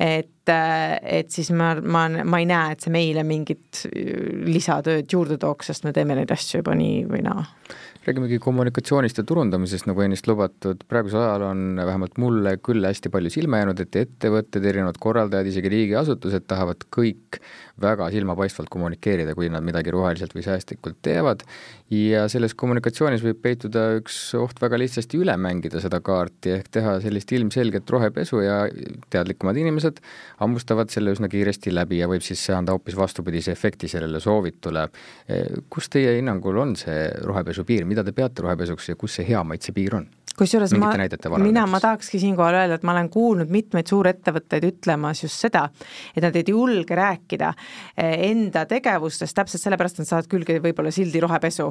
et, et siis ma, ma, ma ei näe, et see meile mingit lisatööd juurde tooks, sest me teeme neid asju juba nii või naa. Räägimegi kommunikatsioonist ja turundamisest, nagu ennist lubatud, praegusel ajal on vähemalt mulle küll hästi palju silma jäänud, et ettevõtted, erinevad korraldajad, isegi riigiasutused tahavad kõik väga silmapaistvalt kommunikeerida, kui nad midagi roheliselt või säästlikult teevad ja selles kommunikatsioonis võib peituda üks oht väga lihtsasti üle mängida seda kaarti, ehk teha sellist ilmselget rohepesu ja teadlikumad inimesed hammustavad selle üsna kiiresti läbi ja võib siis anda hoopis vastupidise efekti sellele soovitule. kus teie hinnangul on see rohepesu piir, mida te peate rohepesuks ja kus see hea maitse piir on? kusjuures ma, mina, ma tahakski siinkohal öelda, et ma olen kuulnud mitmeid suurettevõtteid ütlemas just seda, et nad ei julge rääkida eh, enda tegevustest täpselt sellepärast, et nad saavad külge võib-olla sildi rohepesu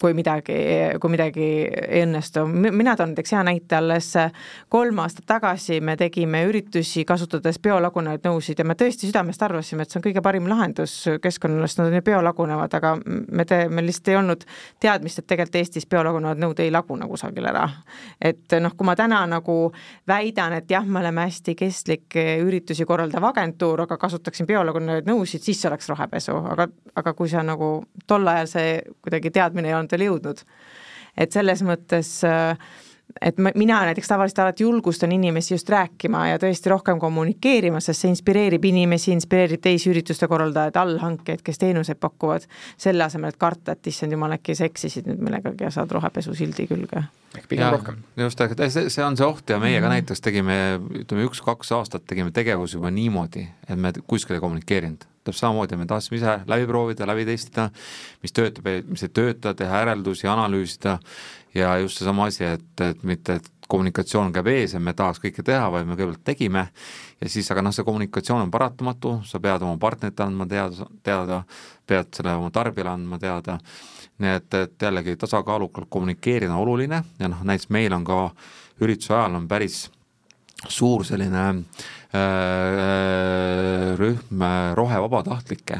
kui midagi, kui midagi ei õnnestu. mina toon näiteks hea näite, alles kolm aastat tagasi me tegime üritusi kasutades biolagunevaid nõusid ja me tõesti südamest arvasime, et see on kõige parim lahendus keskkonnale, sest nad on ju biolagunevad, aga me te-, meil lihtsalt ei olnud teadmist, et tegelikult Eestis biolagunevad nõud ei lagune kusagil ära. et noh, kui ma täna nagu väidan, et jah, me oleme hästi kestlik üritusi korraldav agentuur, aga kasutaksin biolagunevaid nõusid, siis see oleks rohepesu, aga, aga kui sa nagu tol ajal see kuidagi teadmine ei olnud veel jõudnud. et selles mõttes äh, et ma, mina näiteks tavaliselt alati julgustan inimesi just rääkima ja tõesti rohkem kommunikeerima, sest see inspireerib inimesi, inspireerib teisi ürituste korraldajaid, allhankeid, kes teenuseid pakuvad, selle asemel, et karta, et issand jumal, äkki sa eksisid nüüd millegagi ja saad rohepesusildi külge. ehk pigem rohkem. just, aga see, see on see oht ja meie mm -hmm. ka mhm. näiteks tegime, ütleme üks-kaks aastat tegime tegevusi juba niimoodi, et me kuskil ei kommunikeerinud täpselt samamoodi, me tahtsime ise läbi proovida, läbi testida, mis töötab, mis ei tööta, teha järeldusi, analüüsida ja just seesama asi, et, et mitte, et kommunikatsioon käib ees ja me tahaks kõike teha, vaid me kõigepealt tegime. Ja siis, aga noh, see kommunikatsioon on paratamatu, sa pead oma partneritele andma teada, teada, pead selle oma tarbijale andma teada, nii et, et jällegi tasakaalukalt kommunikeerida on oluline. Ja noh, näiteks meil on ka ürituse ajal on päris suur selline äh, rühm rohevabatahtlikke,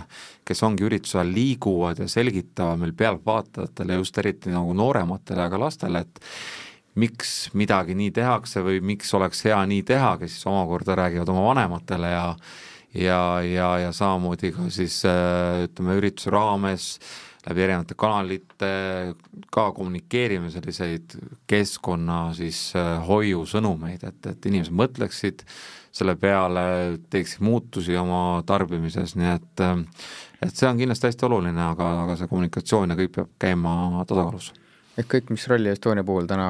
kes ongi ürituse ajal liiguvad ja selgitavad meil pealtvaatajatele, just eriti nagu noorematele, aga lastele, et miks midagi nii tehakse või miks oleks hea nii teha, kes siis omakorda räägivad oma vanematele ja ja, ja, ja samamoodi ka siis äh, ütleme, ürituse raames äh, läbi erinevate kanalite ka kommunikeerime selliseid keskkonna siis äh, hoiusõnumeid, et, et inimesed mõtleksid selle peale, teeksid muutusi oma tarbimises, nii et et see on kindlasti hästi oluline, aga, aga see kommunikatsioon ja kõik peab käima tasakaalus ehk kõik, mis Rally Estonia puhul täna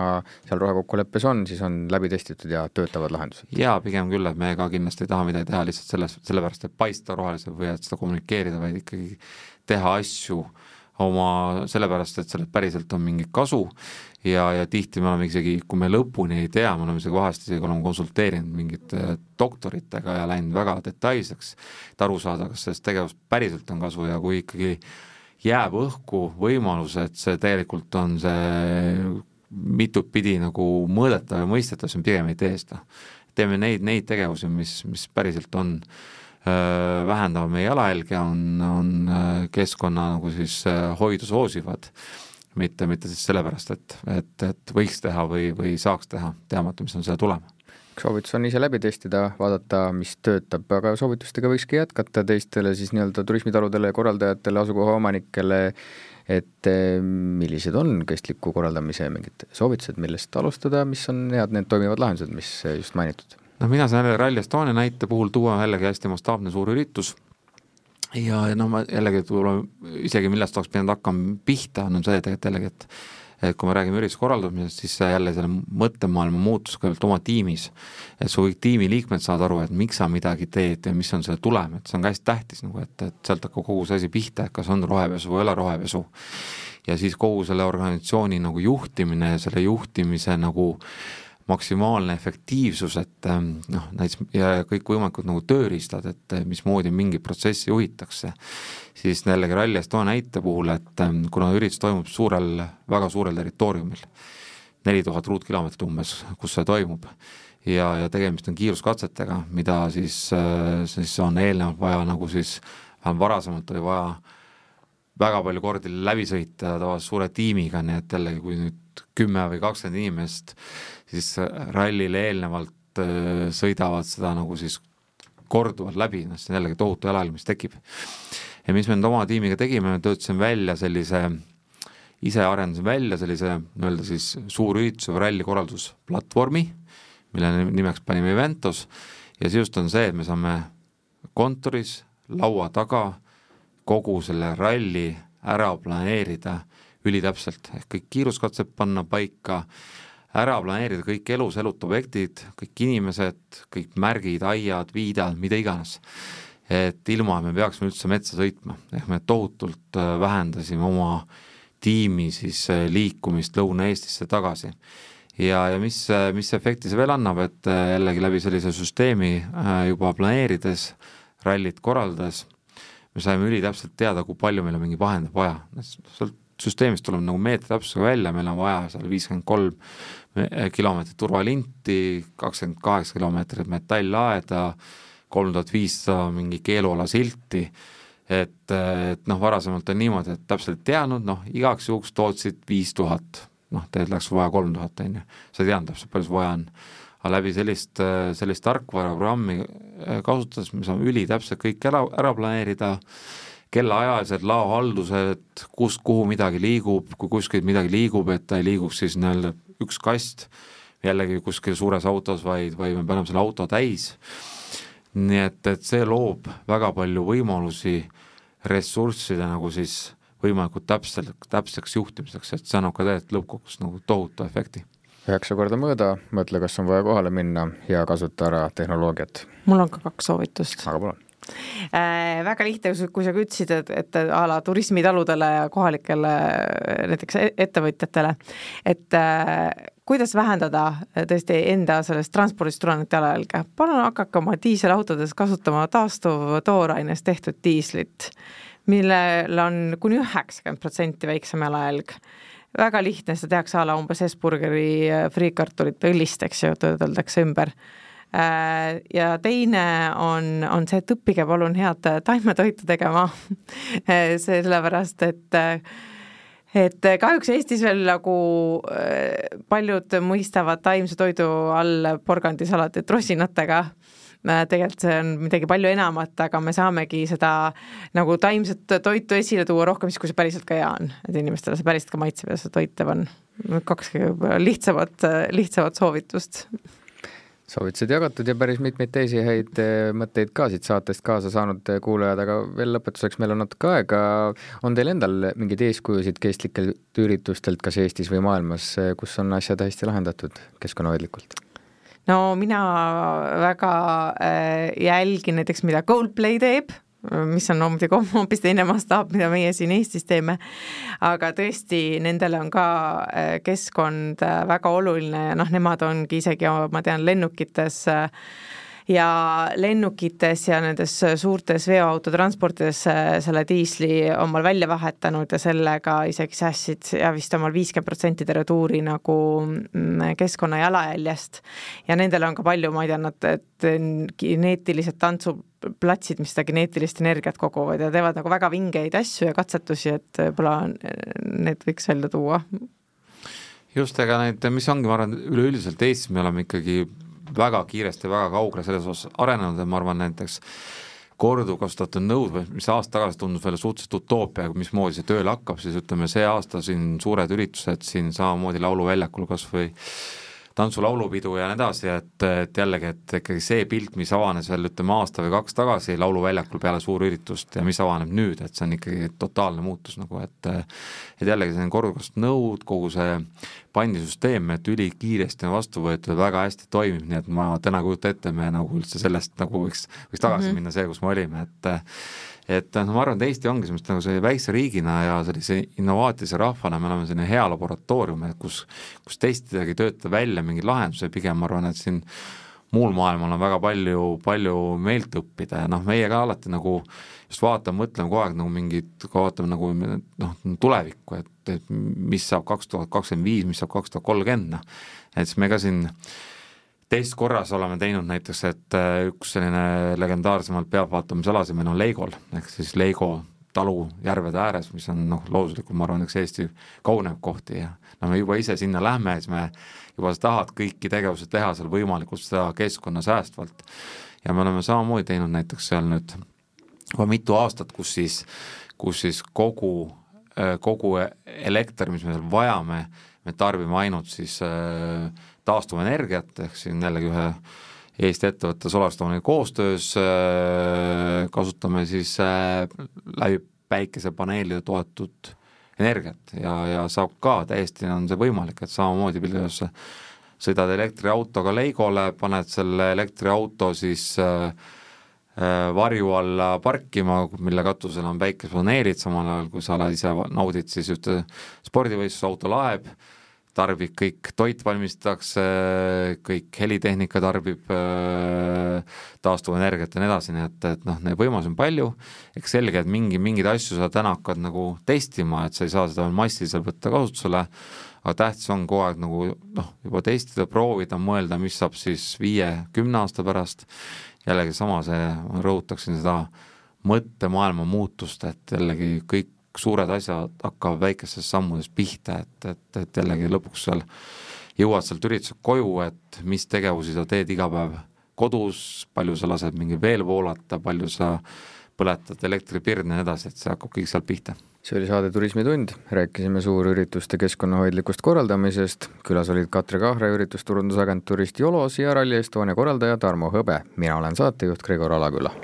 seal rohekokkuleppes on, siis on läbi testitud ja töötavad lahendused? jaa, pigem küll, et me ka kindlasti ei taha midagi teha lihtsalt selles, sellepärast, et paista rohelised või et seda kommunikeerida, vaid ikkagi teha asju äh, oma, sellepärast et sellelt päriselt on mingit kasu ja, ja tihti me oleme isegi, kui me lõpuni ei tea, me oleme isegi vahest isegi oleme konsulteerinud mingite doktoritega ja läinud väga detailseks, et aru saada, kas sellest tegevust päriselt on kasu ja kui ikkagi jääb õhku võimalus, et see tegelikult on see mitut pidi nagu mõõdetav ja mõistetav, siis me pigem ei tee seda. teeme neid, neid tegevusi, mis, mis päriselt on äh, Äh, vähendavad meie jalajälge, on, on äh, keskkonna nagu siis äh, hoidu soosivad, mitte, mitte siis sellepärast, et, et, et võiks teha või, või saaks teha, teadmata, mis on selle tulem soovitus on ise läbi testida, vaadata, mis töötab, aga soovitustega võikski jätkata teistele siis nii-öelda turismitaludele, korraldajatele, asukoha omanikele, et millised on kestliku korraldamise mingid soovitused, millest alustada, mis on head need toimivad lahendused, mis just mainitud noh, mina saan jälle Rally Estonia näite puhul tuua jällegi hästi mastaapne suur üritus ja, ja noh, ma jällegi võib-olla isegi millest oleks pidanud hakkama pihta, on see tegelikult jällegi, et et kui me räägime ürituse korraldamisest, siis jälle selle mõttemaailma muutus kõigepealt oma tiimis. et su kõik tiimiliikmed saavad aru, et miks sa midagi teed ja mis on selle tulem, et see on ka hästi tähtis nagu, et, et sealt hakkab kogu see asi pihta, et kas on rohepesu või ei ole rohepesu. ja siis kogu selle organisatsiooni nagu juhtimine ja selle juhtimise nagu äh, maksimaalne efektiivsus, et ähm, noh, näiteks ja kõikvõimalikud nagu tööriistad, et äh, mismoodi mingit protsessi juhitakse, siis jällegi Rally Estonia näite puhul, et ähm, kuna üritus toimub suurel, väga suurel territooriumil, neli tuhat ruutkilomeetrit umbes, kus see toimub. ja, ja tegemist on kiiruskatsetega, mida siis, siis on eelnevalt vaja nagu siis, vähemalt varasemalt oli vaja väga palju kordi läbi sõita tavaliselt suure tiimiga, nii et jällegi, kui nüüd kümme või kakskümmend inimest siis rallile eelnevalt äh, sõidavad seda nagu siis korduvalt läbi, noh see on jällegi tohutu jalajälg, mis tekib. ja mis me nüüd oma tiimiga tegime, me töötasime välja sellise, ise arendasin välja sellise nii-öelda siis suurürituse või ralli korraldusplatvormi, mille nimeks panime Eventos ja sisust on see, et me saame kontoris laua taga kogu selle ralli ära planeerida ülitäpselt, ehk kõik kiiruskatsed panna paika, ära planeerida kõik elus eluta objektid, kõik inimesed, kõik märgid, aiad, viidad, mida iganes. et ilma, me peaksime üldse metsa sõitma, ehk me tohutult äh, vähendasime oma tiimi siis äh, liikumist Lõuna-Eestisse tagasi. ja, ja mis, äh, mis efekti see veel annab, et jällegi läbi sellise süsteemi juba planeerides, rallit korraldades me saime ülitäpselt teada, kui palju meil on mingi vahendeid vaja, sealt süsteemist tuleb nagu meetri täpsusega välja, meil on vaja seal viiskümmend kolm kilomeetrit turvalinti, kakskümmend kaheksa kilomeetrit metallaeda, kolm tuhat viissada mingi keeluala silti, et, et noh, varasemalt on niimoodi, et täpselt teadnud, noh, igaks juhuks tootsid viis tuhat, noh, tegelikult läks vaja kolm tuhat, on ju, sa ei teadnud täpselt, palju sul vaja on aga läbi sellist, sellist tarkvaraprogrammi äh, kasutades me saame ülitäpselt kõik ära, ära planeerida, kellaajalised laohaldused, kust kuhu midagi liigub, kui kuskilt midagi liigub, et ta ei liiguks siis nii-öelda üks kast jällegi kuskil suures autos, vaid, vaid me paneme selle auto täis. nii et, et see loob väga palju võimalusi ressursside nagu siis võimalikult täpselt, täpseks juhtimiseks, et see annab ka tegelikult lõppkokkuvõttes nagu tohutu efekti üheksa korda mõõda, mõtle, kas on vaja kohale minna ja kasuta ära tehnoloogiat. mul on ka kaks soovitust. aga palun äh,. väga lihtne, kui sa ütlesid, et, et a la turismitaludele ja kohalikele näiteks e-, ettevõtjatele, et äh, kuidas vähendada tõesti enda sellest transpordist tulenevat jalajälge, palun hakake oma diiselautodes kasutama taastuv toorainest tehtud diislit, millel on kuni üheksakümmend protsenti väiksem jalajälg väga lihtne, seda tehakse a la umbes Hesburgeri äh, friikartulite õllist, eks ju, töödeldakse ümber. Äh, ja teine on, on see, et õppige palun head taimetoitu tegema <laughs> sellepärast et et kahjuks Eestis veel nagu paljud mõistavad taimse toidu all porgandisalatit rosinatega Äh, tegelikult see on midagi palju enamat, aga me saamegi seda nagu taimset toitu esile tuua rohkem siis, kui see päriselt ka hea on, et inimestele see päriselt ka maitseb ja seda toit on. Kaks lihtsamat, lihtsamat soovitust. Soovitused jagatud ja päris mitmeid teisi häid äh, mõtteid ka siit saatest kaasa saanud äh, kuulajad, aga veel lõpetuseks, meil on natuke aega, on teil endal mingeid eeskujusid kestlikelt üritustelt, kas Eestis või maailmas, kus on asjad hästi lahendatud keskkonnahoidlikult? No mina väga äh, jälgin näiteks, mida Coldplay teeb, mis on muidugi hoopis teine mastaap, mida meie siin Eestis teeme, aga tõesti, nendele on ka äh, keskkond äh, väga oluline ja noh, nemad ongi isegi, ma tean, lennukites äh, ja lennukites ja nendes suurtes veoautotransportides äh, selle diisli omal välja vahetanud ja sellega isegi säästsid ja vist omal viiskümmend protsenti terve tuuri nagu mm, keskkonna jalajäljest. ja nendel on ka palju, ma ei tea, nad geneetilised tantsuplatsid, mis seda geneetilist energiat koguvad ja teevad nagu väga vingeid asju ja katsetusi, et võib-olla need võiks välja tuua just, ega neid, mis ongi, ma arvan, üleüldiselt Eestis me oleme ikkagi väga kiiresti, väga kaugele selles osas arenenud ja ma arvan, näiteks korduvkasutatud nõud, mis aasta tagasi tundus veel suhteliselt utoopia, mismoodi see tööle hakkab, siis ütleme, see aasta siin suured üritused siin samamoodi Lauluväljakul kas või tantsu-laulupidu ja nii edasi, et, et jällegi, et ikkagi see pilt, mis avanes veel ütleme aasta või kaks tagasi Lauluväljakul peale suurüritust ja mis avaneb nüüd, et see on ikkagi totaalne muutus nagu, et et jällegi selline korduvkasutusnõud, kogu see pandisüsteem, et ülikiiresti on vastu võetud väga hästi toimib, nii et ma täna ei kujuta ette, me nagu üldse sellest nagu võiks, võiks tagasi mm -hmm. minna see, kus me olime, et et noh, ma arvan, et Eesti ongi sellest nagu sellise väikse riigina ja sellise innovaatilise rahvana me oleme selline hea laboratoorium, et kus, kus testidagi töötada välja mingi lahenduse, pigem ma arvan, et siin muul maailmal on väga palju, palju meilt õppida ja noh, meie ka alati nagu just vaatame, mõtleme kogu aeg nagu mingit, vaatame nagu noh, tulevikku, et, et mis saab kaks tuhat kakskümmend viis, mis saab kaks tuhat kolmkümmend, noh. et siis me ka siin teist korras oleme teinud näiteks, et äh, üks selline legendaarsemalt pealtvaatamisalasid meil on Leigol, ehk siis Leigo talu järvede ääres, mis on noh, looduslikult ma arvan, üks Eesti kauneim kohti ja no me juba ise sinna lähme, siis me juba tahad kõiki tegevusi teha seal võimalikult seda keskkonnasäästvalt. ja me oleme samamoodi teinud näiteks seal nüüd juba mitu aastat, kus siis, kus siis kogu, kogu elekter, mis me seal vajame, me tarbime ainult siis äh, taastuvenergiat, ehk siin jällegi ühe Eesti ettevõtte Solarstoniga koostöös äh, kasutame siis äh, läbi päikesepaneelide toetud energiat ja, ja saab ka täiesti, on see võimalik, et samamoodi piltlikult sõidad elektriautoga Leigole, paned selle elektriauto siis äh, varju alla parkima, mille katusel on päikesepaneelid, samal ajal kui sa ise naudid siis ühte spordivõistluse auto laeb äh,, tarbib kõik, toit valmistatakse, kõik helitehnika tarbib äh, taastuvenergiat ja nii edasi, nii et, et noh, neid võimalusi on palju, eks selge, et mingi, mingeid asju sa täna hakkad nagu testima, et sa ei saa seda massiliselt võtta kasutusele, aga tähtis on kogu aeg nagu noh, juba testida, proovida, mõelda, mis saab siis viie-kümne aasta pärast, jällegi sama see, ma rõhutaksin seda mõttemaailma muutust, et jällegi kõik suured asjad hakkavad väikestest sammudest pihta, et, et, et jällegi lõpuks seal jõuad sealt ürituselt koju, et mis tegevusi sa teed iga päev kodus, palju sa lased mingil veel voolata, palju sa põletad elektripirne ja nii edasi, et see hakkab kõik sealt pihta. see oli saade Turismitund, rääkisime suurürituste keskkonnahoidlikust korraldamisest, külas olid Katre Kahre üritusturundusagentuurist Jolos ja Rally Estonia korraldaja Tarmo Hõbe. mina olen saatejuht Gregor Alaküla